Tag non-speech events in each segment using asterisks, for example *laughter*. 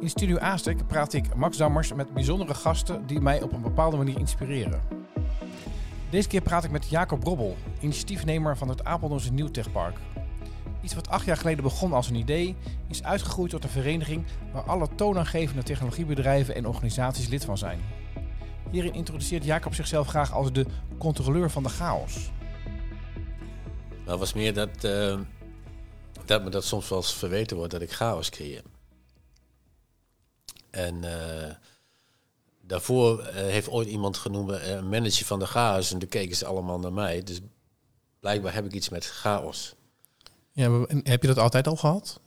In Studio Aastek praat ik Max Dammers met bijzondere gasten die mij op een bepaalde manier inspireren. Deze keer praat ik met Jacob Robbel, initiatiefnemer van het Apeldoornse Nieuwtechpark. Iets wat acht jaar geleden begon als een idee, is uitgegroeid tot een vereniging waar alle toonaangevende technologiebedrijven en organisaties lid van zijn. Hierin introduceert Jacob zichzelf graag als de controleur van de chaos. Dat was meer dat, uh, dat me dat soms wel eens verweten wordt dat ik chaos creëer. En uh, daarvoor uh, heeft ooit iemand genoemd een manager van de chaos en toen keken ze allemaal naar mij. Dus blijkbaar heb ik iets met chaos. Ja, en heb je dat altijd al gehad?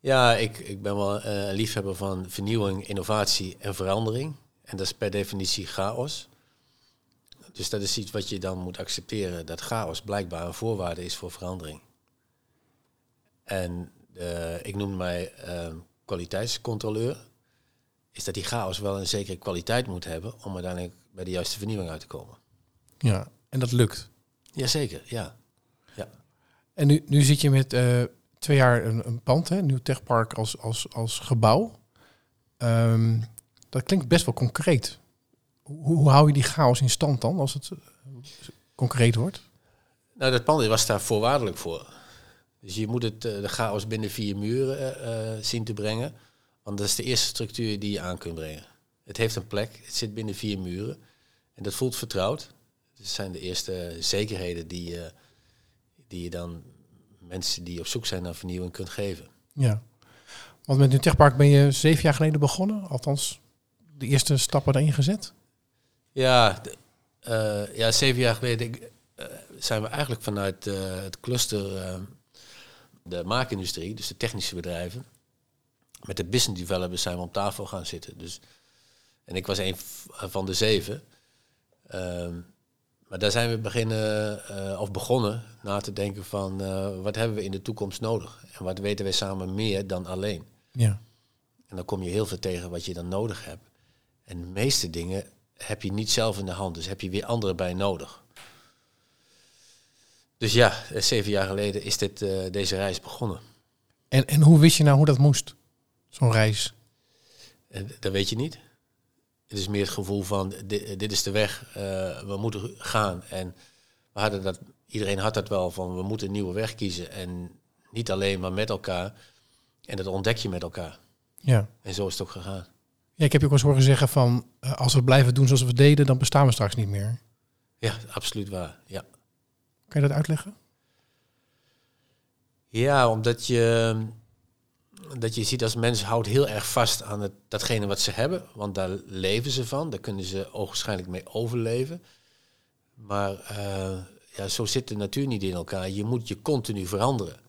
Ja, ik, ik ben wel een liefhebber van vernieuwing, innovatie en verandering. En dat is per definitie chaos. Dus dat is iets wat je dan moet accepteren, dat chaos blijkbaar een voorwaarde is voor verandering. En uh, ik noem mij uh, kwaliteitscontroleur, is dat die chaos wel een zekere kwaliteit moet hebben om uiteindelijk bij de juiste vernieuwing uit te komen. Ja, en dat lukt. Jazeker, ja. ja. En nu, nu zit je met uh, twee jaar een, een pand, hè, nieuw techpark als, als, als gebouw. Um, dat klinkt best wel concreet. Hoe, hoe, hou je die chaos in stand dan, als het concreet wordt? Nou, dat pand was daar voorwaardelijk voor. Dus je moet het, de chaos binnen vier muren uh, zien te brengen. Want dat is de eerste structuur die je aan kunt brengen. Het heeft een plek, het zit binnen vier muren. En dat voelt vertrouwd. Dat zijn de eerste zekerheden die, uh, die je dan mensen die op zoek zijn naar vernieuwing kunt geven. Ja, want met een techpark ben je zeven jaar geleden begonnen. Althans, de eerste stappen erin gezet. Ja, de, uh, ja zeven jaar geleden uh, zijn we eigenlijk vanuit uh, het cluster de maakindustrie, dus de technische bedrijven, met de business developers zijn we om tafel gaan zitten. Dus, en ik was een van de zeven. Ehm, maar daar zijn we beginnen, of begonnen na te denken van wat hebben we in de toekomst nodig? En wat weten wij samen meer dan alleen? Ja. En dan kom je heel veel tegen wat je dan nodig hebt. En de meeste dingen heb je niet zelf in de hand, dus heb je weer anderen bij nodig. Dus ja, zeven jaar geleden is dit, uh, deze reis begonnen. En, en hoe wist je nou hoe dat moest, zo'n reis? En dat weet je niet. Het is meer het gevoel van, dit, dit is de weg, uh, we moeten gaan. En we hadden dat, iedereen had dat wel, van we moeten een nieuwe weg kiezen. En niet alleen, maar met elkaar. En dat ontdek je met elkaar. Ja. En zo is het ook gegaan. Ja, ik heb je ook eens horen zeggen van als we blijven doen zoals we deden, dan bestaan we straks niet meer. Ja, absoluut waar. Ja. Kan je dat uitleggen? Ja, omdat je, dat je ziet als mens houdt heel erg vast aan het, datgene wat ze hebben, want daar leven ze van, daar kunnen ze ogenschijnlijk mee overleven. Maar uh, ja, zo zit de natuur niet in elkaar. Je moet je continu veranderen.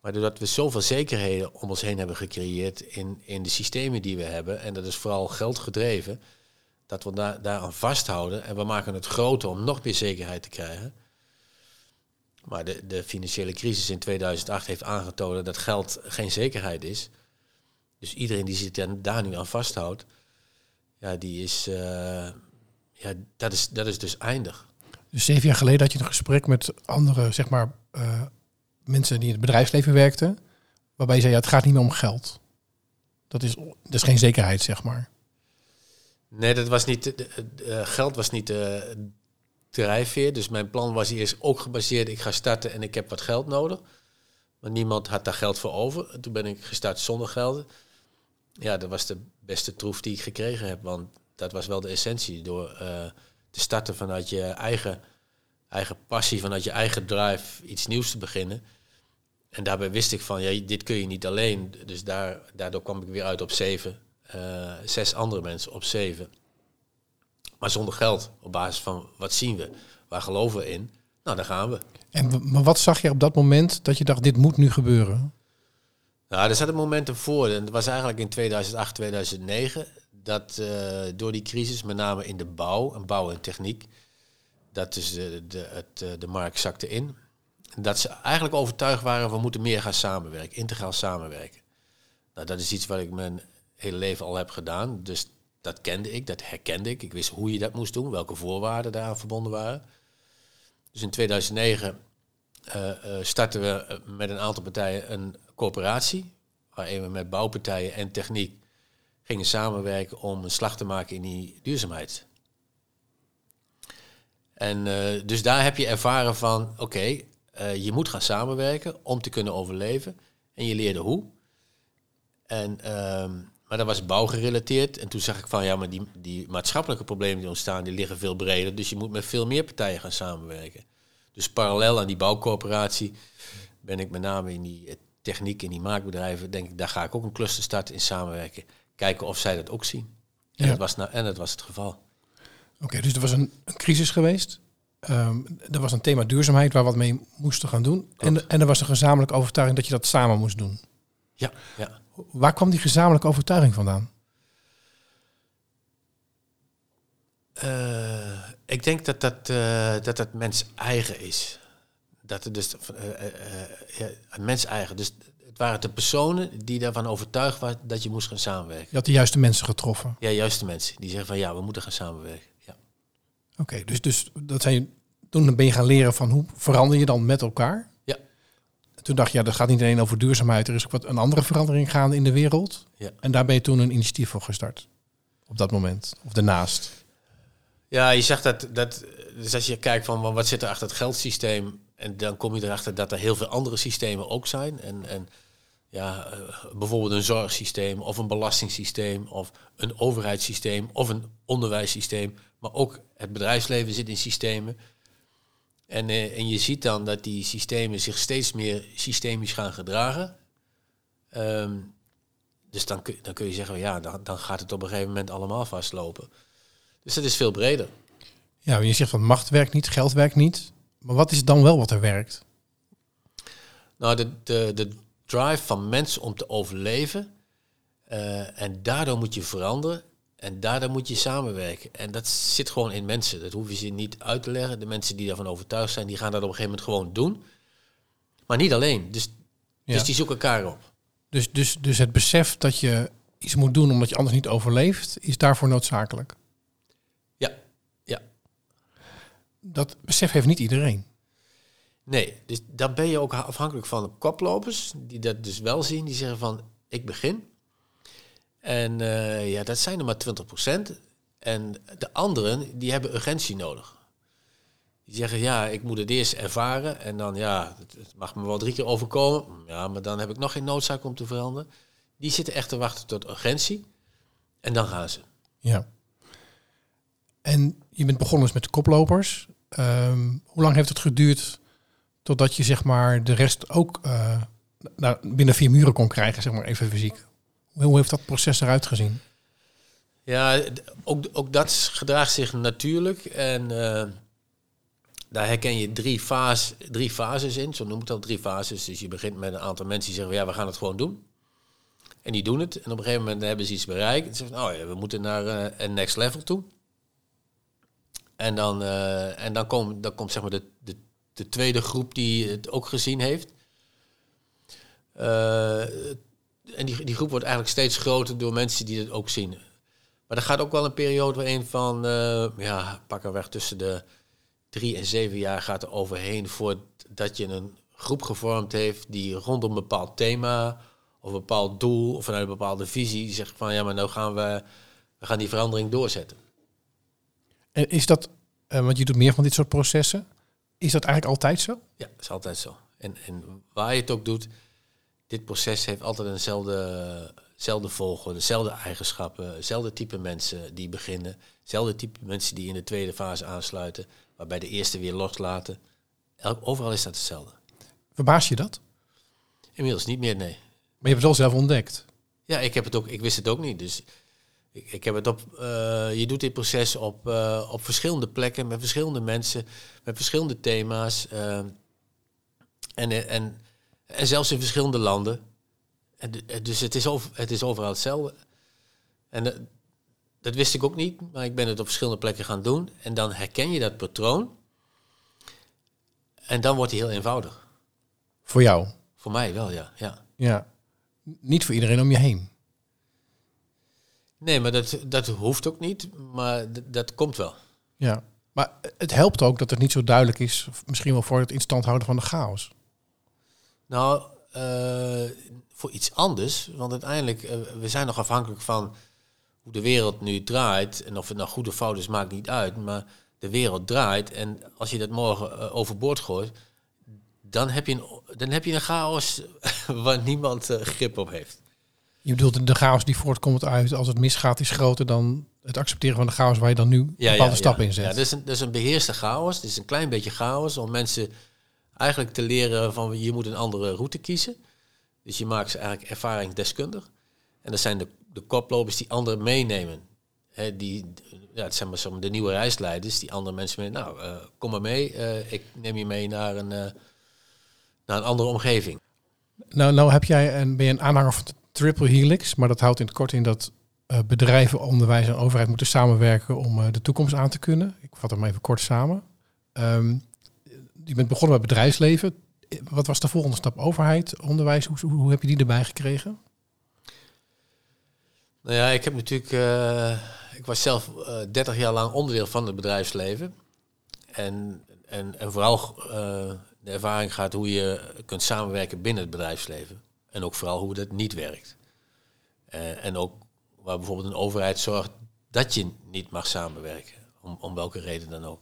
Maar doordat we zoveel zekerheden om ons heen hebben gecreëerd in, in de systemen die we hebben, en dat is vooral geld gedreven, dat we daar, daaraan vasthouden en we maken het groter om nog meer zekerheid te krijgen. Maar de, de financiële crisis in 2008 heeft aangetoond dat geld geen zekerheid is. Dus iedereen die zich daar nu aan vasthoudt, ja, die is, uh, ja, dat is, dat is dus eindig. Dus zeven jaar geleden had je een gesprek met andere, zeg maar, uh, mensen die in het bedrijfsleven werkten, waarbij je zei, ja, het gaat niet meer om geld. Dat is, dat is geen zekerheid, zeg maar. Nee, dat was niet, uh, geld was niet de drijfveer. Dus mijn plan was eerst ook gebaseerd, ik ga starten en ik heb wat geld nodig. Maar niemand had daar geld voor over. En toen ben ik gestart zonder geld. Ja, dat was de beste troef die ik gekregen heb. Want dat was wel de essentie. Door uh, te starten vanuit je eigen, eigen passie, vanuit je eigen drive, iets nieuws te beginnen. En daarbij wist ik van, ja, dit kun je niet alleen. Dus daar, daardoor kwam ik weer uit op zeven. Uh, zes andere mensen op zeven. Maar zonder geld. Op basis van wat zien we? Waar geloven we in? Nou, daar gaan we. En maar wat zag je op dat moment dat je dacht, dit moet nu gebeuren? Nou, er zaten momenten voor. En dat was eigenlijk in 2008, 2009. Dat uh, door die crisis, met name in de bouw, en bouw en techniek, dat dus de, de, het, de markt zakte in. Dat ze eigenlijk overtuigd waren, we moeten meer gaan samenwerken, integraal samenwerken. Nou, dat is iets wat ik mijn hele leven al heb gedaan. Dus dat kende ik, dat herkende ik. Ik wist hoe je dat moest doen, welke voorwaarden daaraan verbonden waren. Dus in 2009 uh, startten we met een aantal partijen een coöperatie. waarin we met bouwpartijen en techniek gingen samenwerken om een slag te maken in die duurzaamheid. En uh, dus daar heb je ervaren van, oké, uh, je moet gaan samenwerken om te kunnen overleven. En je leerde hoe. En, uh, maar dat was bouwgerelateerd. En toen zag ik van, ja, maar die, die maatschappelijke problemen die ontstaan, die liggen veel breder. Dus je moet met veel meer partijen gaan samenwerken. Dus parallel aan die bouwcoöperatie ben ik met name in die eh, techniek, in die maakbedrijven, denk ik, daar ga ik ook een cluster starten in samenwerken. Kijken of zij dat ook zien. En, ja. dat, was nou, en dat was het geval. Oké, dus er was een, een crisis geweest. Um, er was een thema duurzaamheid waar we wat mee moesten gaan doen. En, en er was een gezamenlijke overtuiging dat je dat samen moest doen. Ja, ja. Waar kwam die gezamenlijke overtuiging vandaan? Uh, ik denk dat dat, uh, dat, dat mens eigen is. Dat het dus uh, mens eigen. Dus het waren de personen die daarvan overtuigd waren dat je moest gaan samenwerken. Je had de juiste mensen getroffen. Ja, juiste mensen. Die zeggen van ja, we moeten gaan samenwerken. Ja. Oké, dus, dus dat zijn, toen ben je gaan leren van hoe verander je dan met elkaar? Toen dacht je, ja, dat gaat niet alleen over duurzaamheid. Er is ook wat een andere verandering gaande in de wereld. Ja. En daar ben je toen een initiatief voor gestart. Op dat moment. Of daarnaast. Ja, je zegt dat, dat dus als je kijkt van wat zit er achter het geldsysteem, en dan kom je erachter dat er heel veel andere systemen ook zijn. En, en ja, uh, bijvoorbeeld een zorgsysteem of een belastingssysteem of een overheidssysteem of een onderwijssysteem. Maar ook het bedrijfsleven zit in systemen. En, uh, en je ziet dan dat die systemen zich steeds meer systemisch gaan gedragen. Um, dus dan kun, dan kun je zeggen, ja, dan, dan gaat het op een gegeven moment allemaal vastlopen. Dus het is veel breder. Ja, je zegt van macht werkt niet, geld werkt niet. Maar wat is dan wel wat er werkt? Nou, de, de, de drive van mensen om te overleven. Uh, en daardoor moet je veranderen. En daardoor moet je samenwerken. En dat zit gewoon in mensen. Dat hoef je ze niet uit te leggen. De mensen die daarvan overtuigd zijn, die gaan dat op een gegeven moment gewoon doen. Maar niet alleen. Dus, ja. dus die zoeken elkaar op. Dus, dus, dus het besef dat je iets moet doen omdat je anders niet overleeft, is daarvoor noodzakelijk? dat besef heeft niet iedereen. Nee, dus dan ben je ook afhankelijk van de koplopers, die dat dus wel zien, die zeggen van ik begin. En uh, ja, dat zijn er maar 20%. En de anderen, die hebben urgentie nodig. Die zeggen, ja, ik moet het eerst ervaren. En dan, ja, het mag me wel drie keer overkomen. Ja, maar dan heb ik nog geen noodzaak om te veranderen. Die zitten echt te wachten tot urgentie. En dan gaan ze. Ja. En je bent begonnen met de koplopers. Um, hoe lang heeft het geduurd totdat je zeg maar de rest ook uh, binnen vier muren kon krijgen, zeg maar even fysiek? Hoe heeft dat proces eruit gezien? Ja, ook, ook dat gedraagt zich natuurlijk. En uh, daar herken je drie, fase, drie fases in. Zo noem ik dat drie fases. Dus je begint met een aantal mensen die zeggen, ja, we gaan het gewoon doen. En die doen het. En op een gegeven moment hebben ze iets bereikt. En ze zeggen, oh ja, we moeten naar uh, een next level toe. En dan, uh, en dan, komt dan komt zeg maar de, de, de, tweede groep die het ook gezien heeft. En die, die groep wordt eigenlijk steeds groter door mensen die het ook zien. Maar er gaat ook wel een periode waarin van, uh, ja, pak er weg tussen de drie en zeven jaar gaat er overheen voordat je een groep gevormd heeft die rondom een bepaald thema of een bepaald doel of vanuit een bepaalde visie zegt van ja, maar nou gaan we, we gaan die verandering doorzetten. En is dat, uh, want je doet meer van dit soort processen, is dat eigenlijk altijd zo? Ja, dat is altijd zo. En, en waar je het ook doet, dit proces heeft altijd eenzelfde, dezelfde volgorde, dezelfde eigenschappen, hetzelfde type mensen die beginnen, hetzelfde type mensen die in de tweede fase aansluiten, waarbij de eerste weer loslaten. Overal is dat hetzelfde. Verbaas je dat? Inmiddels niet meer, nee. Maar je hebt het wel zelf ontdekt. Ja, ik heb het ook. Ik wist het ook niet. Dus ik, ik heb het op. Uh, je doet dit proces op, uh, op verschillende plekken met verschillende mensen, met verschillende thema's. Uh, en, en, en zelfs in verschillende landen. En, dus het is, over, het is overal hetzelfde. En dat wist ik ook niet, maar ik ben het op verschillende plekken gaan doen. En dan herken je dat patroon. En dan wordt hij heel eenvoudig. Voor jou? Voor mij wel, ja. Ja. ja. Niet voor iedereen om je heen. Nee, maar dat, dat hoeft ook niet, maar dat komt wel. Ja, maar het helpt ook dat het niet zo duidelijk is, misschien wel voor het instand houden van de chaos. Nou, uh, voor iets anders. Want uiteindelijk, uh, we zijn nog afhankelijk van hoe de wereld nu draait. En of het nou goed of fout is, maakt niet uit. Maar de wereld draait. En als je dat morgen uh, overboord gooit, dan heb je een, dan heb je een chaos *laughs* waar niemand grip op heeft. Je bedoelt de chaos die voortkomt uit als het misgaat is groter dan het accepteren van de chaos waar je dan nu ja, bepaalde ja, stappen ja. in zet. Ja, dat is, een, dat is een beheerste chaos. Het is een klein beetje chaos om mensen eigenlijk te leren van je moet een andere route kiezen. Dus je maakt ze eigenlijk ervaringsdeskundig. En dat zijn de, de koplopers die anderen meenemen. Die, ja, het zijn maar de nieuwe reisleiders die andere mensen mee. Nou, uh, kom maar mee. Uh, ik neem je mee naar een, uh, naar een andere omgeving. Nou, nou heb jij en ben je een aanhanger van triple helix, maar dat houdt in het kort in dat bedrijven, onderwijs en overheid moeten samenwerken om de toekomst aan te kunnen. Ik vat hem even kort samen. Um, je bent begonnen met bedrijfsleven. Wat was de volgende stap? Overheid, onderwijs, hoe, hoe heb je die erbij gekregen? Nou ja, ik heb natuurlijk, uh, ik was zelf uh, eh, 30 jaar lang onderdeel van het bedrijfsleven. En, en, en vooral uh, de ervaring gaat hoe je kunt samenwerken binnen het bedrijfsleven. En ook vooral hoe dat niet werkt. en ook waar bijvoorbeeld een overheid zorgt dat je niet mag samenwerken. Om, om welke reden dan ook.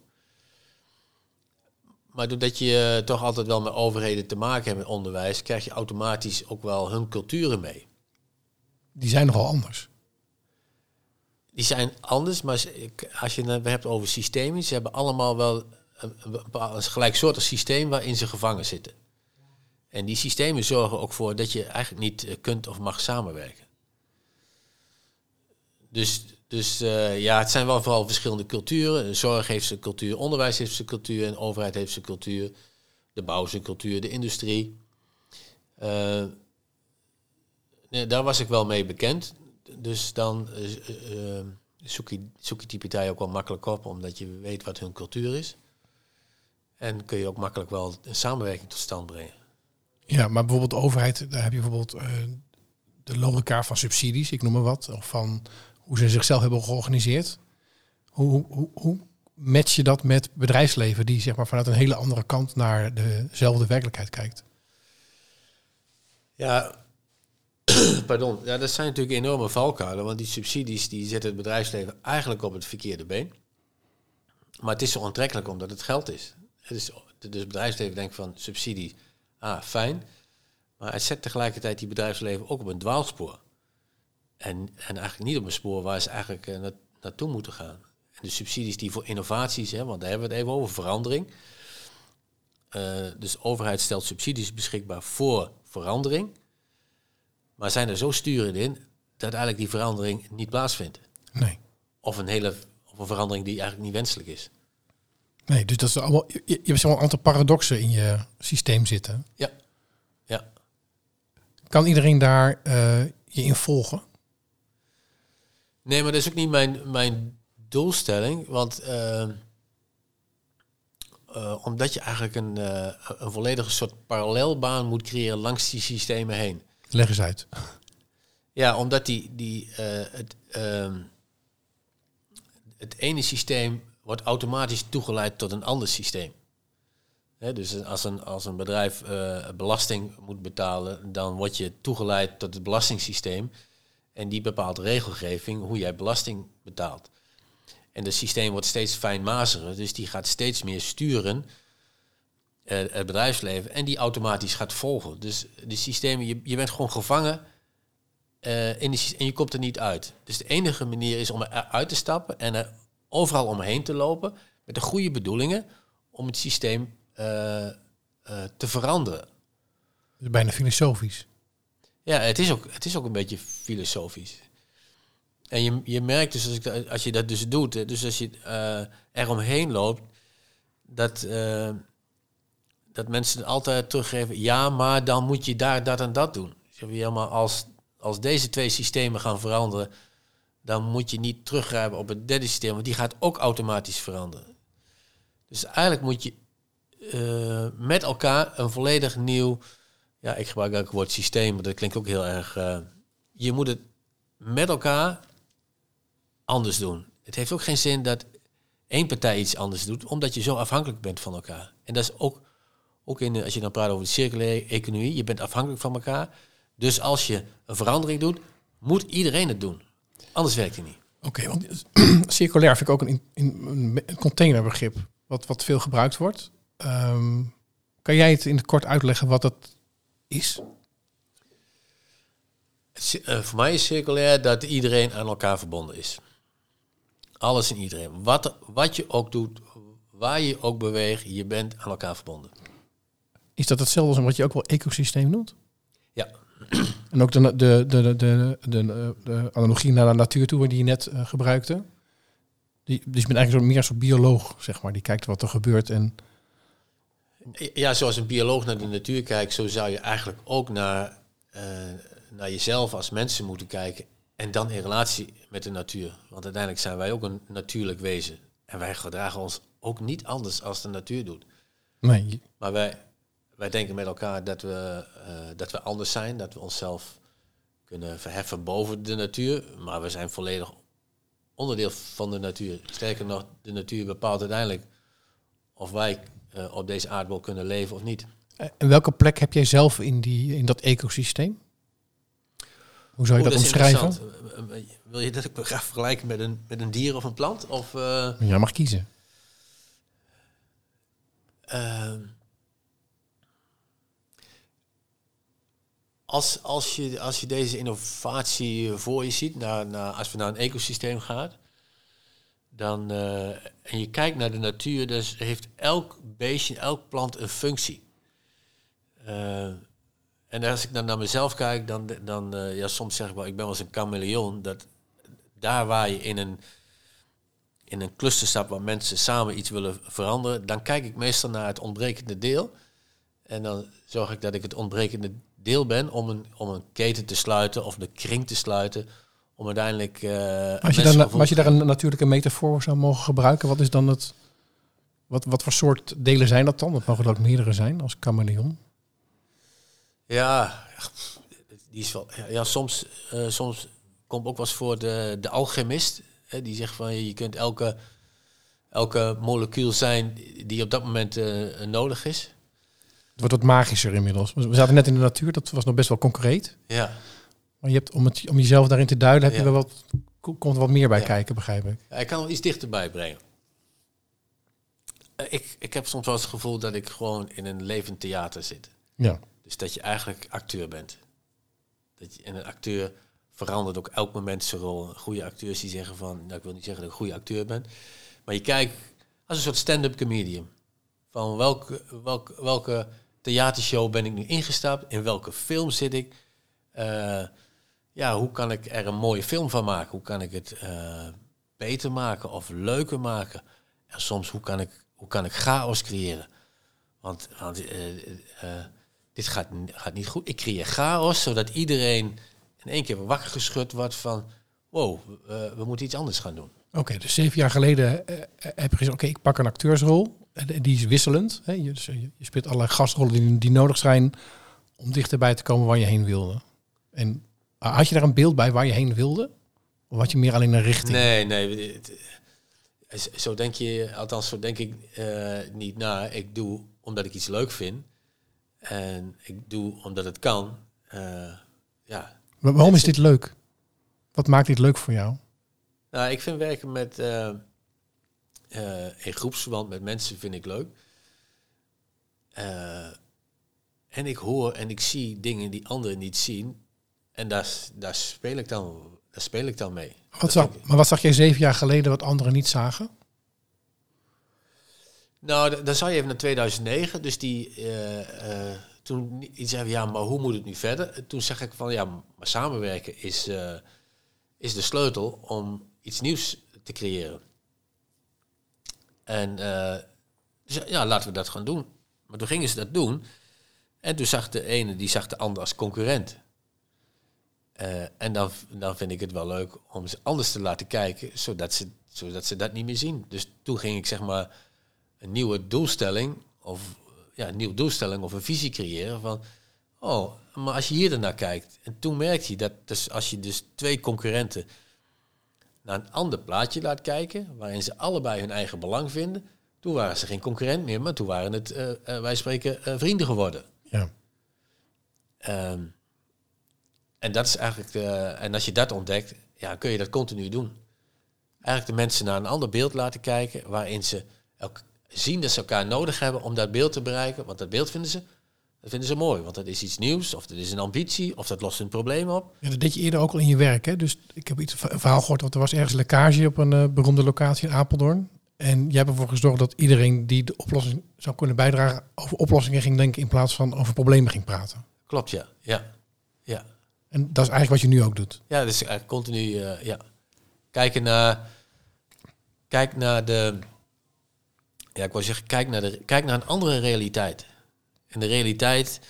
Maar doordat je toch altijd wel met overheden te maken hebt met onderwijs, krijg je automatisch ook wel hun culturen mee. Die zijn nogal anders. Die zijn anders, maar als je het hebt over systemen, ze hebben allemaal wel een, een, gelijksoortig systeem waarin ze gevangen zitten. En die systemen zorgen ook voor dat je eigenlijk niet eh, kunt of mag samenwerken. Dus dus uh, ja, het zijn wel vooral verschillende culturen. Zorg heeft zijn cultuur, onderwijs heeft zijn cultuur en overheid heeft zijn cultuur. De bouw zijn cultuur, de industrie. Uh, nee, daar was ik wel mee bekend. Dus dan uh, zoek, je, zoek je die partij ook wel makkelijk op, omdat je weet wat hun cultuur is. En kun je ook makkelijk wel een samenwerking tot stand brengen. Ja, maar bijvoorbeeld de overheid, daar heb je bijvoorbeeld de logica van subsidies, ik noem maar wat. Of van hoe ze zichzelf hebben georganiseerd. Hoe, hoe, hoe match je dat met bedrijfsleven die zeg maar, vanuit een hele andere kant naar dezelfde werkelijkheid kijkt? Ja, *clears throat* pardon. Ja, dat zijn natuurlijk enorme valkuilen, want die subsidies die zetten het bedrijfsleven eigenlijk op het verkeerde been. Maar het is zo aantrekkelijk omdat het geld is. Het is dus bedrijfsleven denkt van subsidie, ah fijn. Maar het zet tegelijkertijd die bedrijfsleven ook op een dwaalspoor. En, en eigenlijk niet op een spoor waar ze eigenlijk uh, naartoe moeten gaan. En de subsidies die voor innovaties, hè, want daar hebben we het even over, verandering. Uh, dus de overheid stelt subsidies beschikbaar voor verandering. Maar zijn er zo sturend in dat eigenlijk die verandering niet plaatsvindt. Nee. Of een hele of een verandering die eigenlijk niet wenselijk is. Nee, dus dat is allemaal. Je, je hebt zo'n aantal paradoxen in je systeem zitten. Ja. ja. Kan iedereen daar uh, je in volgen? Nee, maar dat is ook niet mijn, mijn doelstelling. Want uh, uh, omdat je eigenlijk een, uh, een volledige soort parallelbaan moet creëren langs die systemen heen. Leg eens uit. Ja, omdat die, die, het, ehm, het ene systeem wordt automatisch toegeleid tot een ander systeem. He, dus als een, als een bedrijf belasting moet betalen, dan word je toegeleid tot het belastingssysteem. En die bepaalt regelgeving hoe jij belasting betaalt. En het systeem wordt steeds fijnmaziger, dus die gaat steeds meer sturen uh, het bedrijfsleven en die automatisch gaat volgen. Dus die systemen, je, je bent gewoon gevangen uh, in en je komt er niet uit. Dus de enige manier is om eruit te stappen en er overal omheen te lopen met de goede bedoelingen om het systeem uh, te veranderen. Dus bijna filosofisch. Ja, het is ook, het is ook een beetje filosofisch. En je, je merkt dus als, als je dat dus doet, dus als je uh, er omheen loopt, dat, uh, dat mensen altijd teruggeven, ja, maar dan moet je daar dat en dat doen. Zeg je, ja, als, als deze twee systemen gaan veranderen, dan moet je niet teruggrijpen op het derde systeem, want die gaat ook automatisch veranderen. Dus eigenlijk moet je uh, met elkaar een volledig nieuw ja, ik gebruik ook het woord systeem, maar dat klinkt ook heel erg. Uh, je moet het met elkaar anders doen. Het heeft ook geen zin dat één partij iets anders doet, omdat je zo afhankelijk bent van elkaar. En dat is ook, ook in, als je dan praat over de circulaire economie, je bent afhankelijk van elkaar. Dus als je een verandering doet, moet iedereen het doen. Anders werkt het niet. Oké, want *clears throat* circulair vind ik ook een, een containerbegrip wat, wat veel gebruikt wordt. Ehm, kan jij het in het kort uitleggen wat dat is? Uh, voor mij is circulair dat iedereen aan elkaar verbonden is. Alles en iedereen. Wat, wat je ook doet, waar je ook beweegt, je bent aan elkaar verbonden. Is dat hetzelfde als wat je ook wel ecosysteem noemt? Ja. *clears throat* En ook de, de, de, de, de, de, analogie naar de natuur toe, die je net uh, gebruikte. Die, dus je bent eigenlijk meer een soort bioloog, zeg maar. Die kijkt wat er gebeurt en... Ja, zoals een bioloog naar de natuur kijkt, zo zou je eigenlijk ook naar, uh, naar jezelf als mensen moeten kijken. En dan in relatie met de natuur. Want uiteindelijk zijn wij ook een natuurlijk wezen. En wij gedragen ons ook niet anders als de natuur doet. Nee. Maar wij, wij denken met elkaar dat we, uh, dat we anders zijn, dat we onszelf kunnen verheffen boven de natuur. Maar we zijn volledig onderdeel van de natuur. Sterker nog, de natuur bepaalt uiteindelijk of wij uh, op deze aardbol kunnen leven of niet. En welke plek heb jij zelf in, die, in dat ecosysteem? Hoe zou je dat, omschrijven? Wil je dat ik ga vergelijken met een, met een dier of een plant? Of, uh, ja, mag kiezen. Uh, als, als, je, als je deze innovatie voor je ziet, naar, naar, als we naar een ecosysteem gaan, dan, uh, en je kijkt naar de natuur, dus heeft elk beestje, elk plant een functie. Uh, en als ik dan naar mezelf kijk, dan, dan uh, ja, soms zeg ik wel, ik ben eens een chameleon. Dat daar waar je in een, in een cluster staat waar mensen samen iets willen veranderen, dan kijk ik meestal naar het ontbrekende deel. En dan zorg ik dat ik het ontbrekende deel ben om een, om een keten te sluiten of de kring te sluiten. Om uiteindelijk. Uh, als, je dan, als je daar een natuurlijke metafoor zou mogen gebruiken, wat is dan het. Wat, wat voor soort delen zijn dat dan? Dat mogen er ook meerdere zijn als chameleon. Ja, die is wel. Ja, soms, uh, soms komt ook wel eens voor de, de alchemist. Hè, die zegt van je kunt elke, elke molecuul zijn die op dat moment uh, nodig is. Het wordt wat magischer inmiddels. We zaten net in de natuur, dat was nog best wel concreet. Ja. Maar je hebt, om, het, om jezelf daarin te duiden, heb je wel wat, komt er wat meer bij kijken, begrijp ik. Ja, ik kan wel iets dichterbij brengen. Uh, ik, ik heb soms wel het gevoel dat ik gewoon in een levend theater zit. Ja. Dus dat je eigenlijk acteur bent. Dat je, en een acteur verandert ook elk moment zijn rol. Goede acteurs die zeggen van, nou ik wil niet zeggen dat ik een goede acteur ben, maar je kijkt als een soort stand-up comedian. Van welke, welke, welke theatershow ben ik nu ingestapt? In welke film zit ik? Uh, ja, hoe kan ik er een mooie film van maken? Hoe kan ik het uh, beter maken of leuker maken? En soms, hoe kan ik, hoe kan ik chaos creëren? Want, want uh, dit gaat, gaat niet goed. Ik creëer chaos, zodat iedereen in één keer wakker geschud wordt van... wow, we moeten iets anders gaan doen. Oké, dus zeven jaar geleden heb je gezegd... oké, ik pak een acteursrol. En die is wisselend. Hè? Je, dus je, speelt allerlei gastrollen die, die nodig zijn... om dichterbij te komen waar je heen wilde. En had je daar een beeld bij waar je heen wilde? Of had je meer alleen een richting? Nee, nee. Zo denk je, althans zo denk ik uh, niet na. Ik doe omdat ik iets leuk vind. En ik doe omdat het kan. Uh, ja. Maar waarom is dit leuk? Wat maakt dit leuk voor jou? Nou, ik vind werken met uh, uh, in groepsverband met mensen vind ik leuk. en ik hoor en ik zie dingen die anderen niet zien. En daar, daar, speel, ik dan, daar speel ik dan mee. Wat zag, maar wat zag jij zeven jaar geleden wat anderen niet zagen? Nou, dan zou je even naar 2009. Dus die, uh, uh, toen iets zei, ja, maar hoe moet het nu verder? Toen zeg ik van, ja, maar samenwerken is, uh, is de sleutel om iets nieuws te creëren. En dus ja, laten we dat gaan doen. Maar toen gingen ze dat doen. En toen zag de ene, die zag de ander als concurrent. En dan, dan vind ik het wel leuk om ze anders te laten kijken, zodat ze, zodat ze dat niet meer zien. Dus toen ging ik zeg maar een nieuwe doelstelling of ja, een nieuwe doelstelling of een visie creëren van oh, maar als je hier naar kijkt en toen merkte je dat dus als je dus twee concurrenten naar een ander plaatje laat kijken, waarin ze allebei hun eigen belang vinden, toen waren ze geen concurrent meer, maar toen waren het, uh, uh, wij spreken, vrienden geworden. Ja. Um, En dat is eigenlijk, de, en als je dat ontdekt, ja, kun je dat continu doen. Eigenlijk de mensen naar een ander beeld laten kijken, waarin ze elk, zien dat ze elkaar nodig hebben om dat beeld te bereiken. Want dat beeld vinden ze, dat vinden ze mooi, want dat is iets nieuws, of dat is een ambitie, of dat lost een probleem op. Ja, dat deed je eerder ook al in je werk, hè? Dus ik heb iets een verhaal gehoord, want er was ergens lekkage op een uh, beroemde locatie in Apeldoorn. En jij hebt ervoor gezorgd dat iedereen die de oplossing zou kunnen bijdragen, over oplossingen ging denken in plaats van over problemen ging praten. Klopt, ja. ja. ja. En dat is eigenlijk wat je nu ook doet. Ja, dus eigenlijk continu uh, ja. kijken naar, kijk naar de, ja, ik wil zeggen, kijk naar, de, kijk naar een andere realiteit. En de realiteit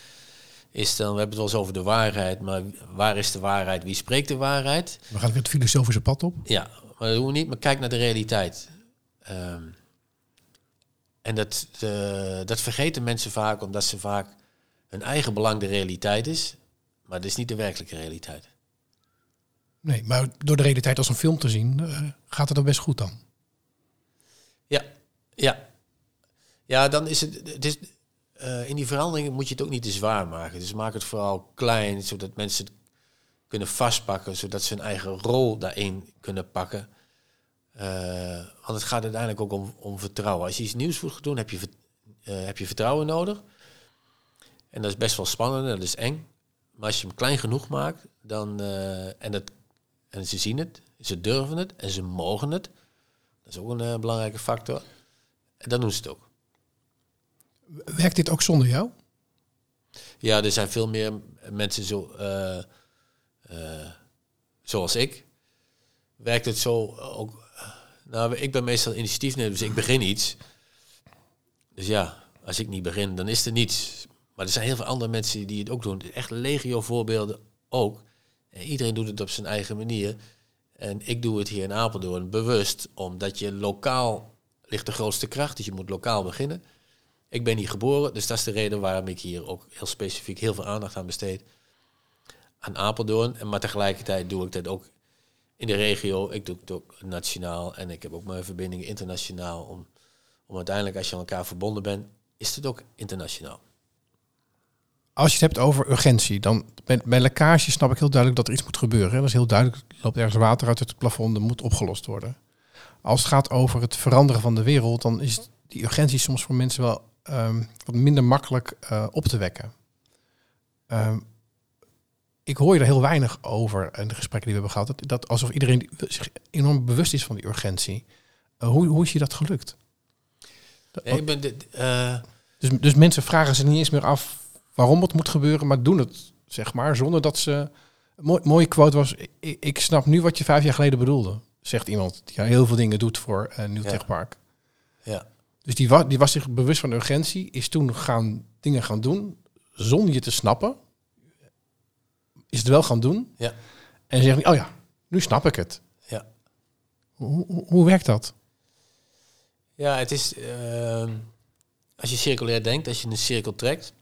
is dan, we hebben het wel eens over de waarheid, maar waar is de waarheid? Wie spreekt de waarheid? We gaan weer het filosofische pad op. Ja, maar dat doen we niet, maar kijk naar de realiteit. Um, en dat, uh, dat vergeten mensen vaak, omdat ze vaak hun eigen belang de realiteit is. Maar dat is niet de werkelijke realiteit. Nee, maar door de realiteit als een film te zien, uh, gaat het dan best goed dan? Ja, ja. Ja, dan is het. het is, uh, in die veranderingen moet je het ook niet te zwaar maken. Dus maak het vooral klein, zodat mensen het kunnen vastpakken, zodat ze hun eigen rol daarin kunnen pakken. Uh, want het gaat uiteindelijk ook om, om vertrouwen. Als je iets nieuws moet doen, heb je, heb je vertrouwen nodig. En dat is best wel spannend, dat is eng. Maar als je hem klein genoeg maakt, dan, uh, en, het, en ze zien het, ze durven het en ze mogen het. Dat is ook een uh, belangrijke factor. En dan doen ze het ook. Werkt dit ook zonder jou? Ja, er zijn veel meer mensen zo, uh, zoals ik. Werkt het zo ook... Nou, ik ben meestal initiatiefnemer, dus ik begin iets. Dus ja, als ik niet begin, dan is er niets. Maar er zijn heel veel andere mensen die het ook doen. Echt legio voorbeelden ook. En iedereen doet het op zijn eigen manier. En ik doe het hier in Apeldoorn bewust, omdat je lokaal ligt de grootste kracht. Dus je moet lokaal beginnen. Ik ben hier geboren, dus dat is de reden waarom ik hier ook heel specifiek heel veel aandacht aan besteed. Aan Apeldoorn. Maar tegelijkertijd doe ik dat ook in de regio. Ik doe het ook nationaal en ik heb ook mijn verbindingen internationaal. Om, om uiteindelijk, als je aan elkaar verbonden bent, is het ook internationaal als je het hebt over urgentie, dan met, bij lekkage snap ik heel duidelijk dat er iets moet gebeuren. Dat is heel duidelijk, er loopt ergens water uit het plafond, dat moet opgelost worden. Als het gaat over het veranderen van de wereld, dan is die urgentie soms voor mensen wel um, wat minder makkelijk uh, op te wekken. Um, ik hoor je er heel weinig over in de gesprekken die we hebben gehad. Dat, dat alsof iedereen zich enorm bewust is van die urgentie. Uh, hoe, hoe is je dat gelukt? Nee, ik ben dit, uh... dus, dus mensen vragen zich niet eens meer af waarom het moet gebeuren, maar doen het, zeg maar, zonder dat ze... Een mooie quote was, ik, ik, snap nu wat je vijf jaar geleden bedoelde, zegt iemand die heel veel dingen doet voor een nieuw ja. techpark. Ja. Dus die, wa die was zich bewust van urgentie, is toen gaan dingen gaan doen, zonder je te snappen. Is het wel gaan doen. Ja. En zegt, oh ja, nu snap ik het. Ja. Hoe, hoe, hoe werkt dat? Ja, het is... Uh, als je circulair denkt, als je een cirkel trekt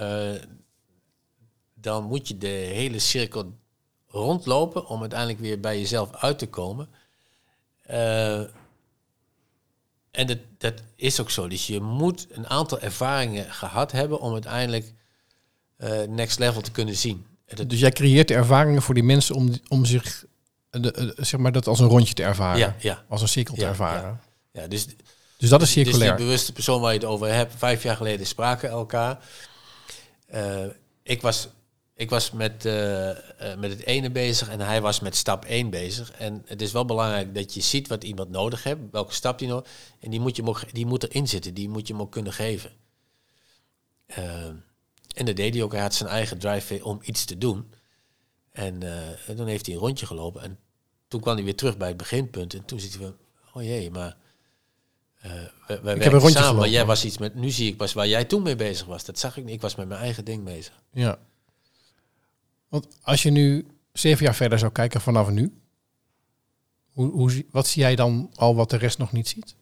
uh, dan moet je de hele cirkel rondlopen om uiteindelijk weer bij jezelf uit te komen. Uh, en dat, dat is ook zo. Dus je moet een aantal ervaringen gehad hebben om uiteindelijk uh, next level te kunnen zien. Dat dus jij creëert de ervaringen voor die mensen om, om zich de, zeg maar dat als een rondje te ervaren. Ja, ja. Als een cirkel te ja, ervaren. Ja, ja dus, dus dat is circulair. Dus die bewuste persoon waar je het over hebt, vijf jaar geleden spraken elkaar. Uh, ik was, ik was met, uh, uh, met het ene bezig en hij was met stap 1 bezig. En het is wel belangrijk dat je ziet wat iemand nodig heeft, welke stap die nodig En die moet, je die moet erin zitten, die moet je hem ook kunnen geven. en dat deed hij ook. Hij had zijn eigen drive om iets te doen. En, en dan heeft hij een rondje gelopen. En toen kwam hij weer terug bij het beginpunt. En toen zit hij van, oh jee, maar uh, wij, wij ik heb een rondje samen, maar jij was iets met. Nu zie ik pas waar jij toen mee bezig was. Dat zag ik niet. Ik was met mijn eigen ding bezig. Ja. Want als je nu zeven jaar verder zou kijken vanaf nu, hoe, hoe, wat zie jij dan al wat de rest nog niet ziet?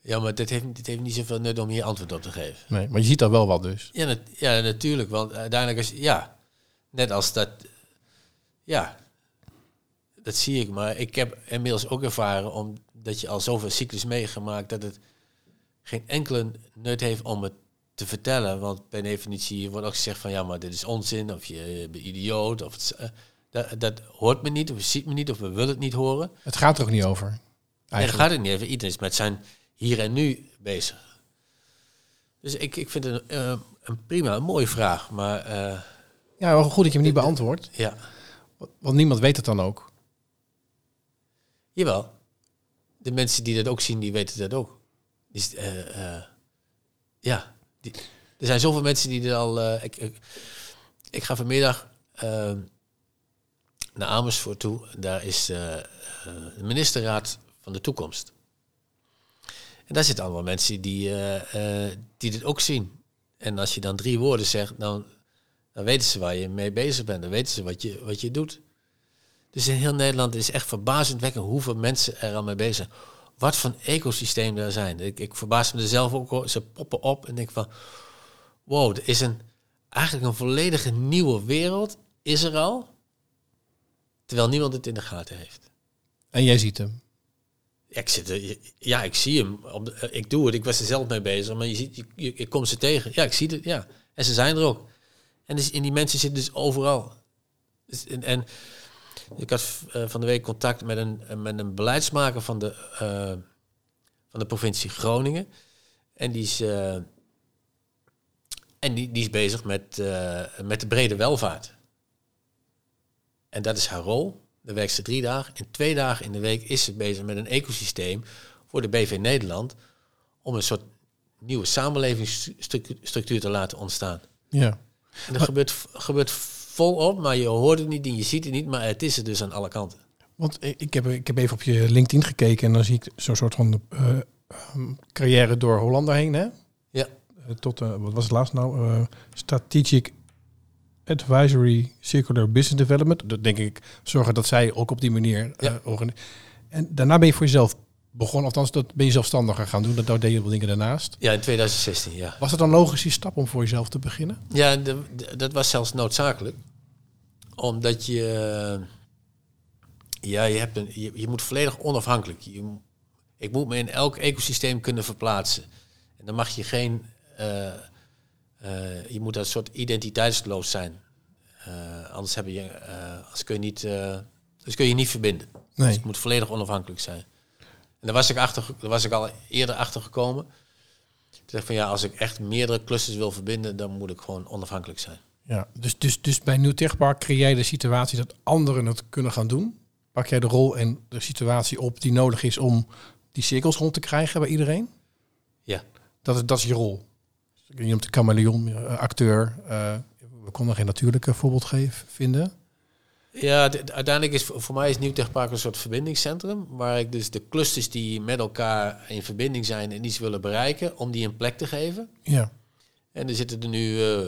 Ja, maar dit heeft, dit heeft niet zoveel nut om hier antwoord op te geven. Nee, maar je ziet al wel wat dus. Ja, nat ja natuurlijk. Want uiteindelijk is ja, net als dat. Ja, dat zie ik. Maar ik heb inmiddels ook ervaren om dat je al zoveel cyclus meegemaakt dat het geen enkele nut heeft om het te vertellen. Want per definitie wordt ook gezegd van ja, maar dit is onzin of je bent idioot. Of het, uh, dat, dat, hoort me niet of ziet me niet of we willen het niet horen. Het gaat er ook niet over. Nee, daar gaat het niet over. Iedereen is met zijn hier en nu bezig. Dus ik, ik vind het een, uh, een prima, een mooie vraag. Maar, uh, ja, wel goed dat je hem niet beantwoordt. Ja. Want niemand weet het dan ook. Jawel. De mensen die dat ook zien, die weten dat ook. Dus, uh, ja, er zijn zoveel mensen die er al. Ik, ik, ik, ga vanmiddag naar Amersfoort toe. Daar is de ministerraad van de toekomst. En daar zitten allemaal mensen die, die dit ook zien. En als je dan drie woorden zegt, dan, dan weten ze waar je mee bezig bent. Dan weten ze wat je, wat je doet. Dus in heel Nederland is echt verbazendwekkend hoeveel mensen er al mee bezig zijn. Wat voor ecosysteem er zijn. Ik, ik verbaas me er zelf ook. Ze poppen op en denk van... Wow, er is een, eigenlijk een volledige nieuwe wereld. Is er al. Terwijl niemand het in de gaten heeft. En jij ziet hem? Ja, ik, zit er, ja, ik zie hem. Ik doe het. Ik was er zelf mee bezig. Maar je ziet, ik kom ze tegen. Ja, ik zie het. Ja. En ze zijn er ook. En, dus, in die mensen zitten dus overal. Dus, en, en ik had uh, van de week contact met een, met een beleidsmaker van de, uh, van de provincie Groningen. En die is, uh, en die, die is bezig met, met de brede welvaart. En dat is haar rol. Dan werkt ze drie dagen. En twee dagen in de week is ze bezig met een ecosysteem voor de BV Nederland. Om een soort nieuwe samenlevingsstructuur te laten ontstaan. Ja. En dat gebeurt, gebeurt volop, maar je hoort het niet en je ziet het niet, maar het is er dus aan alle kanten. Want ik heb, ik heb even op je LinkedIn gekeken en dan zie ik zo'n soort van uh, carrière door Hollander heen, hè? Ja. Uh, tot, uh, wat was het laatst nou? Uh, strategic Advisory Circular Business Development. Dat denk ik zorgen dat zij ook op die manier ja. En daarna ben je voor jezelf begonnen, althans dat ben je zelfstandiger gaan doen. Dat deed je wel dingen daarnaast. Ja, in 2016, ja. Was het dan logisch die stap om voor jezelf te beginnen? Ja, de, de, dat was zelfs noodzakelijk. Omdat je... Ja, je, hebt een, je, je moet volledig onafhankelijk. Je, ik moet me in elk ecosysteem kunnen verplaatsen. En dan mag je geen... Uh, uh, je moet een soort identiteitsloos zijn. Uh, anders, heb je, anders kun je niet, dus kun je niet verbinden. Nee. Dus het moet volledig onafhankelijk zijn. En daar was ik, achter, daar was ik al eerder achter gekomen. Ik van ja, als ik echt meerdere clusters wil verbinden, dan moet ik gewoon onafhankelijk zijn. Ja, dus, dus, dus bij Nieuw Techpark creëer je de situatie dat anderen het kunnen gaan doen. Pak jij de rol en de situatie op die nodig is om die cirkels rond te krijgen bij iedereen? Ja. Dat is, dat is je rol. Je noemt de chameleon, acteur. Uh, we konden geen natuurlijke voorbeeld geven, vinden. Ja, uiteindelijk is voor mij is Nieuw Techpark een soort verbindingscentrum. Waar ik dus de clusters die met elkaar in verbinding zijn en iets willen bereiken, om die een plek te geven. Ja. En er zitten er nu uh,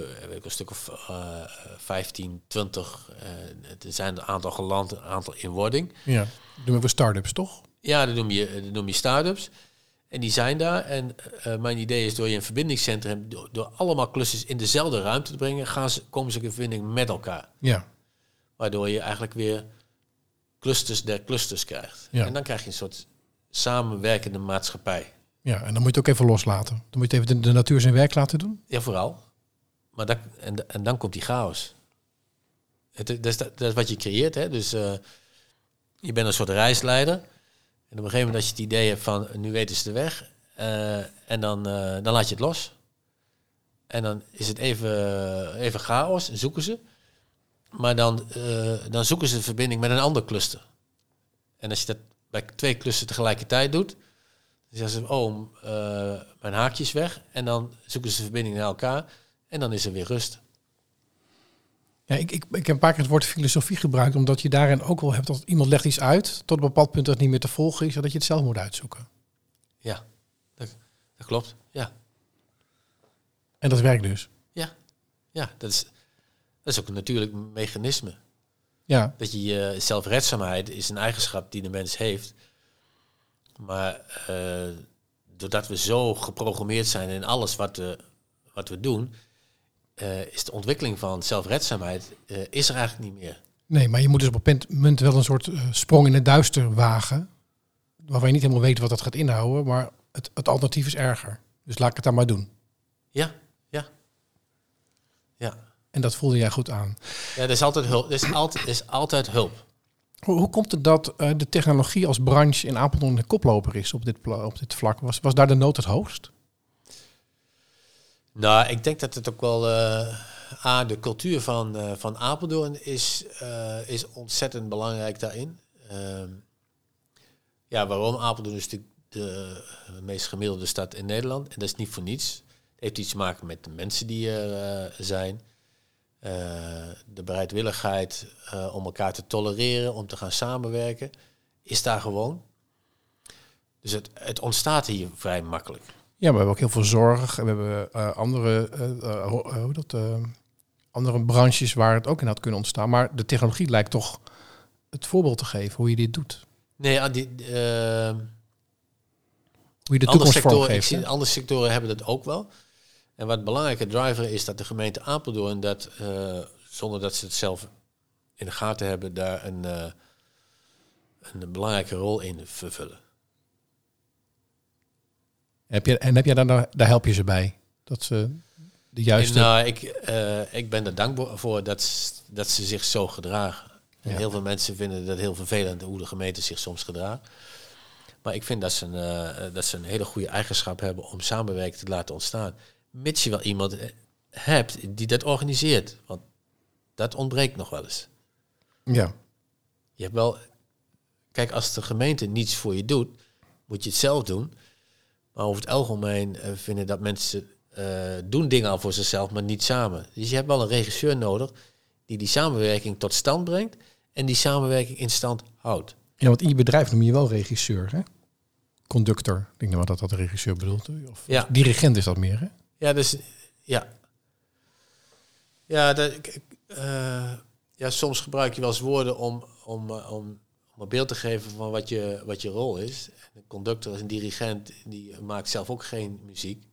een stuk of uh, 15, 20. Uh, er zijn een aantal geland, een aantal in wording. Ja, dat doen we start-ups toch? Ja, dat noem je, dat noem je start-ups. En die zijn daar. En uh, mijn idee is door je een verbindingscentrum, door, door, allemaal clusters in dezelfde ruimte te brengen, gaan ze, komen ze in verbinding met elkaar. Ja. Waardoor je eigenlijk weer clusters der clusters krijgt. Ja. En dan krijg je een soort samenwerkende maatschappij. Ja, en dan moet je het ook even loslaten. Dan moet je even de, natuur zijn werk laten doen. Ja, vooral. Maar dat, en, en dan komt die chaos. Het, dat, is, dat is wat je creëert. Hè? Dus uh, je bent een soort reisleider. En op een gegeven moment als je het idee hebt van nu weten ze de weg. Uh, en dan, uh, dan laat je het los. En dan is het even, even chaos en zoeken ze. Maar dan, dan zoeken ze de verbinding met een ander cluster. En als je dat bij twee clusters tegelijkertijd doet, dan zeggen ze, oh, uh, mijn haakje is weg. En dan zoeken ze de verbinding naar elkaar. En dan is er weer rust. Ja, ik, ik, ik heb een paar keer het woord filosofie gebruikt, omdat je daarin ook wel hebt dat iemand legt iets uit, tot een bepaald punt dat het niet meer te volgen is, zodat je het zelf moet uitzoeken. Ja, dat, dat klopt. Ja. En dat werkt dus. Ja, ja dat, is, dat is ook een natuurlijk mechanisme. Ja. Dat je je zelfredzaamheid is een eigenschap die de mens heeft. Maar uh, doordat we zo geprogrammeerd zijn in alles wat we, wat we doen, uh, is de ontwikkeling van zelfredzaamheid uh, is er eigenlijk niet meer. Nee, maar je moet dus op een punt wel een soort sprong in het duister wagen. Waarvan je niet helemaal weet wat dat gaat inhouden. Maar het, het alternatief is erger. Dus laat ik het dan maar doen. Ja, Ja. En dat voelde jij goed aan. Ja, er is altijd hulp. Er is altijd, er is altijd hulp. Hoe, komt het dat eh, de technologie als branche in Apeldoorn de koploper is op dit, op dit vlak? Was, was daar de nood het hoogst? Nou, ik denk dat het ook wel... eh A, de cultuur van, eh, van Apeldoorn is, is ontzettend belangrijk daarin. Ehm, ja, waarom? Apeldoorn is natuurlijk de meest gemiddelde stad in Nederland. En dat is niet voor niets. Het heeft iets te maken met de mensen die er zijn. Eh, de bereidwilligheid eh, om elkaar te tolereren, om te gaan samenwerken, is daar gewoon. Dus het, het ontstaat hier vrij makkelijk. Ja, maar we hebben ook heel veel zorg. We hebben eh, andere, ho- hoe dat, andere branches waar het ook in had kunnen ontstaan. Maar de technologie lijkt toch het voorbeeld te geven hoe je dit doet. Nee, ah, die, Hoe je de toekomst vormgeeft. andere sectoren hebben dat ook wel. En wat belangrijke driver is dat de gemeente Apeldoorn dat, eh, zonder dat ze het zelf in de gaten hebben, daar een, eh, een belangrijke rol in vervullen. Heb je, en heb jij daar, daar help je ze bij? Dat ze de juiste... En, nou, ik, eh, ik ben er dankbaar voor dat, dat ze zich zo gedragen. En Ja. heel veel mensen vinden dat heel vervelend hoe de gemeente zich soms gedraagt. Maar ik vind dat ze, een, dat ze een hele goede eigenschap hebben om samenwerking te laten ontstaan. Mits je wel iemand eh, hebt die dat organiseert. Want dat ontbreekt nog wel eens. ja. Je hebt wel. Kijk, als de gemeente niets voor je doet, moet je het zelf doen. Maar over het algemeen eh, vinden dat mensen eh, doen dingen al voor zichzelf, maar niet samen. Dus je hebt wel een regisseur nodig die die samenwerking tot stand brengt en die samenwerking in stand houdt. ja, want in je bedrijf noem je wel regisseur, hè? Conductor. Ik denk nou dat dat de regisseur bedoelt. Of Ja. dirigent is dat meer, hè? Ja, dus ja. Ja, dat, eh, ja, soms gebruik je wel eens woorden om, om, eh, om, om een beeld te geven van wat je, wat je rol is. Een conductor is een dirigent, die maakt zelf ook geen muziek.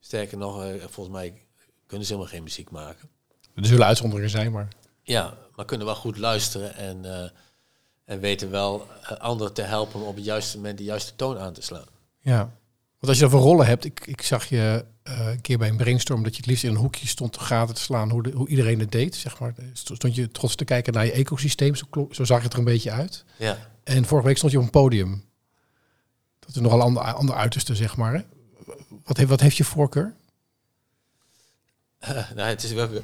Sterker nog, eh, volgens mij kunnen ze helemaal geen muziek maken. Er zullen uitzonderingen zijn, maar... Ja, maar kunnen wel goed luisteren en, en weten wel anderen te helpen om op het juiste moment de juiste toon aan te slaan. Ja, als je dan voor rollen hebt, ik, ik zag je eh, een keer bij een brainstorm dat je het liefst in een hoekje stond te gaten te slaan hoe, de, hoe iedereen het deed, zeg maar. Stond je trots te kijken naar je ecosysteem, zo, zag het er een beetje uit. Ja. En vorige week stond je op een podium. Dat is nogal ander, ander uiterste, zeg maar. Hè? Wat, heeft, wat heeft je voorkeur? nou, het is welke,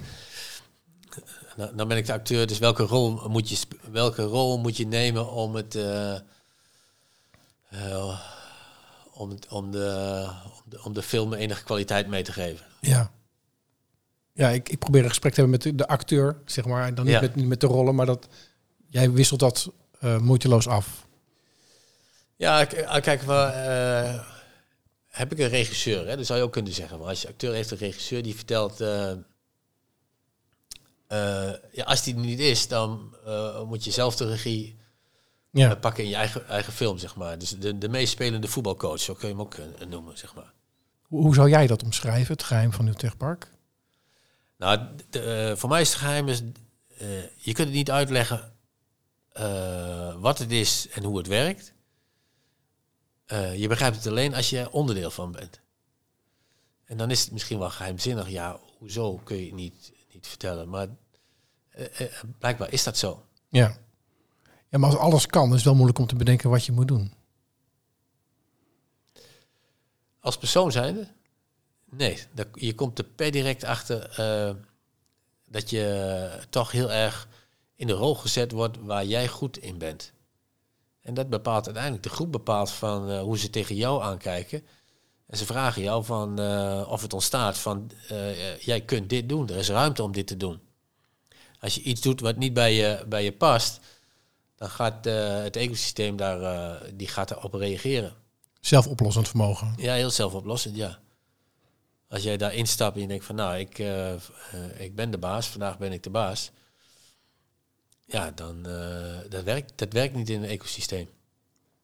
nou, nou ben ik de acteur, dus welke rol moet je, welke rol moet je nemen om het, eh, eh, om, om, de, om, de, om de film enige kwaliteit mee te geven? Ja. Ja, ik, ik probeer een gesprek te hebben met de, de acteur, zeg maar. En dan niet, Ja. met, niet met de rollen, maar dat jij wisselt dat eh, moeiteloos af. Ja, ah, kijk, wel, eh, heb ik een regisseur, hè? dat zou je ook kunnen zeggen. Maar als je acteur heeft een regisseur die vertelt... eh, eh, ja, als die er niet is, dan eh, moet je zelf de regie Ja. pakken in je eigen, eigen film, zeg maar. Dus de, de meespelende voetbalcoach, zo kun je hem ook eh, noemen, zeg maar. Hoe, hoe zou jij dat omschrijven, het geheim van uw techpark? Nou, de, eh, voor mij is het geheim, is, eh, je kunt het niet uitleggen wat het is en hoe het werkt. Je begrijpt het alleen als je er onderdeel van bent. En dan is het misschien wel geheimzinnig. Ja, hoezo kun je het niet, niet vertellen? Maar blijkbaar is dat zo. Ja. Maar als alles kan, is het wel moeilijk om te bedenken wat je moet doen. Als persoon zijnde? Nee, je komt er per direct achter eh, dat je toch heel erg in de rol gezet wordt waar jij goed in bent. En dat bepaalt uiteindelijk, de groep bepaalt van eh, hoe ze tegen jou aankijken. En ze vragen jou van eh, of het ontstaat van jij kunt dit doen, er is ruimte om dit te doen. Als je iets doet wat niet bij je, bij je past, dan gaat eh, het ecosysteem daar, eh, die gaat daarop reageren. Zelfoplossend vermogen. Ja, heel zelfoplossend, ja. Als jij daar instapt en je denkt van nou, ik, eh, ik ben de baas, vandaag ben ik de baas. Ja, dan dat, werkt, dat werkt niet in een ecosysteem.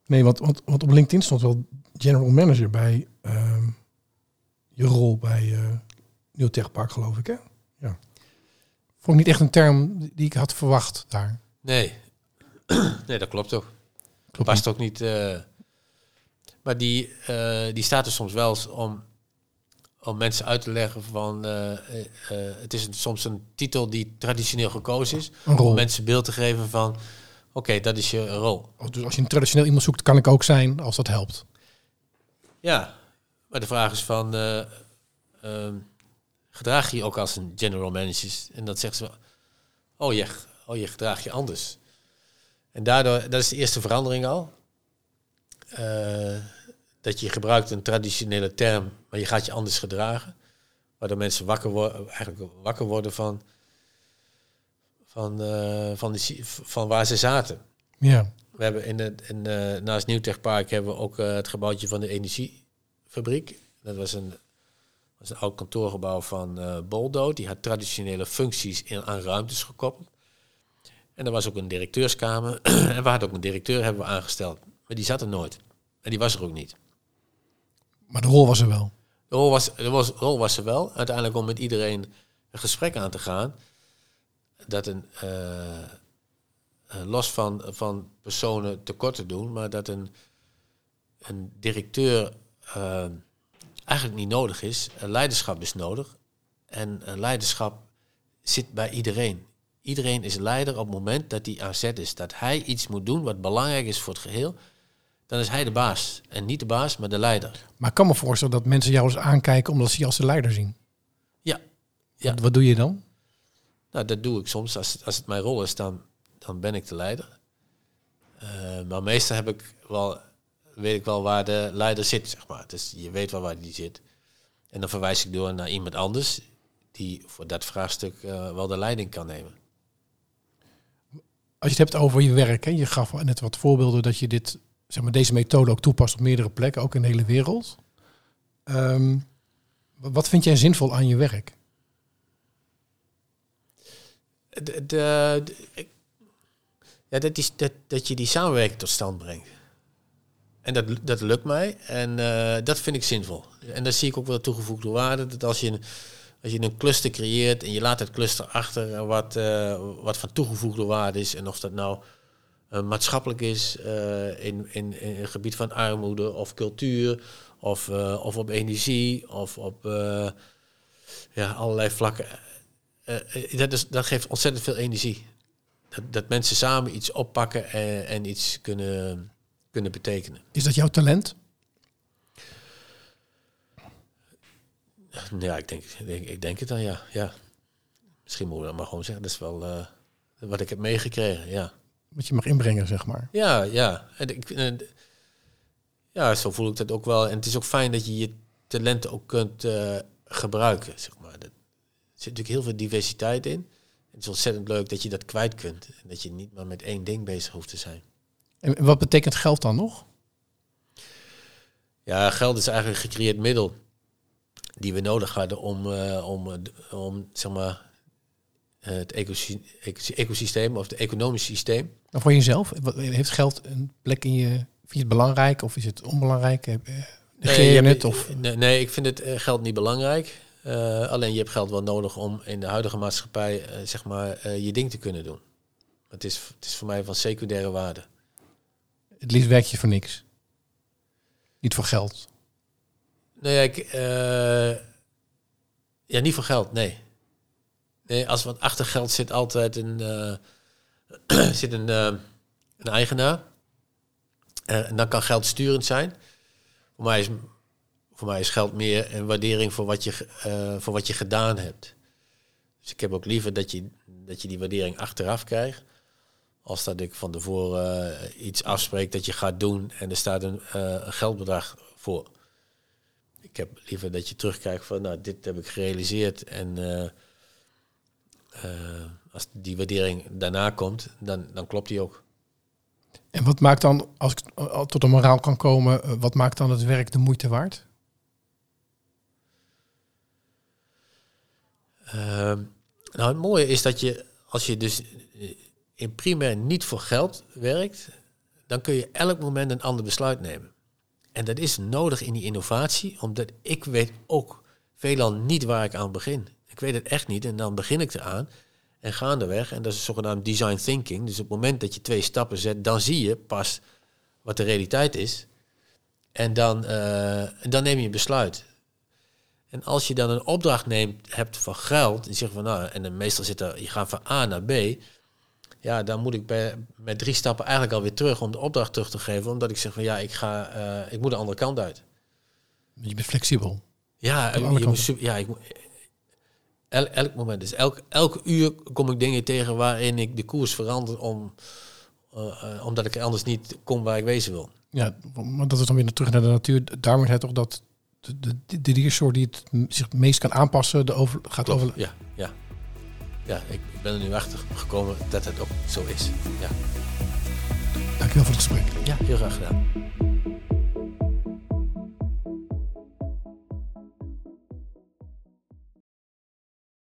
Nee, want, want, want op LinkedIn stond wel general manager bij ehm, je rol bij Nieuw Techpark, geloof ik, hè? Ja. Vond ik niet echt een term die ik had verwacht daar. Nee, *clears throat* nee dat klopt ook. Klopt Past ook niet. eh, maar die, eh, die staat er soms wel om, om mensen uit te leggen van... eh, het is een- soms een titel die traditioneel gekozen is. Om mensen beeld te geven van... Oké, dat is je rol. Dus als je een traditioneel iemand zoekt, kan ik ook zijn als dat helpt. Ja, maar de vraag is van... eh, ehm, gedraag je je ook als een general manager? En dat zegt ze... Oh je, oh, je gedraag je anders. En daardoor, dat is de eerste verandering al. Eh, dat je gebruikt een traditionele term, maar je gaat je anders gedragen. Waardoor mensen wakker worden, eigenlijk wakker worden van, van, eh, van, die, van waar ze zaten. Ja. We hebben in het, in, eh, naast Nieuwtechpark hebben we ook het gebouwtje van de energiefabriek. Dat was een, was een oud kantoorgebouw van Boldo. Die had traditionele functies in, aan ruimtes gekoppeld. En er was ook een directeurskamer. *clears throat* en we hadden ook een directeur hebben we aangesteld. Maar die zat er nooit. En die was er ook niet. Maar de rol was er wel. De rol was, de was, rol was er wel. Uiteindelijk om met iedereen een gesprek aan te gaan. Dat een, eh, eh, los van, van personen tekort te doen, maar dat een, een directeur eh, eigenlijk niet nodig is. Leiderschap is nodig. En een leiderschap zit bij iedereen. Iedereen is leider op het moment dat hij aan zet is. Dat hij iets moet doen wat belangrijk is voor het geheel. Dan is hij de baas. En niet de baas, maar de leider. Maar ik kan me voorstellen dat mensen jou eens aankijken omdat ze je als de leider zien. Ja. Ja. Wat, doe je dan? Nou, dat doe ik soms. Als, het- als het mijn rol is, dan, dan ben ik de leider. Eh, maar meestal heb ik wel, weet ik wel waar de leider zit, zeg maar. Dus je weet wel waar die zit. En dan verwijs ik door naar iemand anders die voor dat vraagstuk eh, wel de leiding kan nemen. Als je het hebt over je werk, hè, je gaf net wat voorbeelden dat je dit, zeg maar, deze methode ook toepast op meerdere plekken, ook in de hele wereld. Ehm, wat vind jij zinvol aan je werk? De, de, ja, dat, is, dat, dat je die samenwerking tot stand brengt. En dat, dat lukt mij en eh, dat vind ik zinvol. En daar zie ik ook wel toegevoegde waarde. Dat als je, een, als je een cluster creëert en je laat het cluster achter wat, eh, wat van toegevoegde waarde is. En of dat nou eh, maatschappelijk is eh, in, in, in gebied van armoede of cultuur of, of op energie of op ja, allerlei vlakken. Dat, is, dat geeft ontzettend veel energie. Dat, dat mensen samen iets oppakken en, en iets kunnen, kunnen betekenen. Is dat jouw talent? Ja, ik denk, ik denk, ik denk het dan, ja. ja. Misschien moeten we dat maar gewoon zeggen. Dat is wel eh, wat ik heb meegekregen, ja. Wat je mag inbrengen, zeg maar. Ja, ja. En ik, eh, ja, zo voel ik dat ook wel. En het is ook fijn dat je je talenten ook kunt eh, gebruiken, zeg maar. Er zit natuurlijk heel veel diversiteit in. Het is ontzettend leuk dat je dat kwijt kunt. En dat je niet maar met één ding bezig hoeft te zijn. En wat betekent geld dan nog? Ja, geld is eigenlijk een gecreëerd middel die we nodig hadden om, eh, om, eh, om zeg maar, eh, het ecosysteem, ecosysteem of het economisch systeem. Nou, voor jezelf? Heeft geld een plek in je... Vind je het belangrijk of is het onbelangrijk? Negeer je het? Of... nee, nee, ik vind het geld niet belangrijk. Alleen je hebt geld wel nodig om in de huidige maatschappij zeg maar, je ding te kunnen doen. Het is, het is voor mij van secundaire waarde. Het liefst werk je voor niks. Niet voor geld. Nee, ik, eh, ja, niet voor geld, nee. Nee, als want achter geld zit altijd een, eh, *clears throat* zit een, eh, een eigenaar. En dan kan geld sturend zijn. Voor mij is, voor mij is geld meer een waardering voor wat je, voor wat je gedaan hebt. Dus ik heb ook liever dat je, dat je die waardering achteraf krijgt. Als dat ik van tevoren iets afspreek dat je gaat doen en er staat een geldbedrag voor. Ik heb liever dat je terugkijkt van, nou, dit heb ik gerealiseerd. En eh, eh, als die waardering daarna komt, dan, dan klopt die ook. En wat maakt dan, als ik eh, tot een moraal kan komen, wat maakt dan het werk de moeite waard? Ehm, nou, het mooie is dat je, als je dus in primair niet voor geld werkt, dan kun je elk moment een ander besluit nemen. En dat is nodig in die innovatie, omdat ik weet ook veelal niet waar ik aan begin. Ik weet het echt niet en dan begin ik eraan en gaandeweg. En dat is zogenaamd design thinking. Dus op het moment dat je twee stappen zet, dan zie je pas wat de realiteit is. En dan, eh, dan neem je een besluit. En als je dan een opdracht neemt, hebt van geld, en zegt van nou, en meestal zit er, je gaat van A naar B, ja, dan moet ik bij, met drie stappen eigenlijk alweer terug om de opdracht terug te geven, omdat ik zeg van ja, ik ga, eh, ik moet de andere kant uit. Je bent flexibel. Ja, alle je moet, ja, ik el, elk moment, dus elk, elke uur kom ik dingen tegen waarin ik de koers verander om, eh, eh, omdat ik anders niet kom waar ik wezen wil. Ja, maar dat is dan weer terug naar de natuur. Daarom is het toch dat de, de, de diersoort die het zich het meest kan aanpassen, de over, gaat over. Ja, ja. Ja, ik ben er nu achter gekomen dat het ook zo is. Ja, Dankjewel voor het gesprek. ja heel graag gedaan.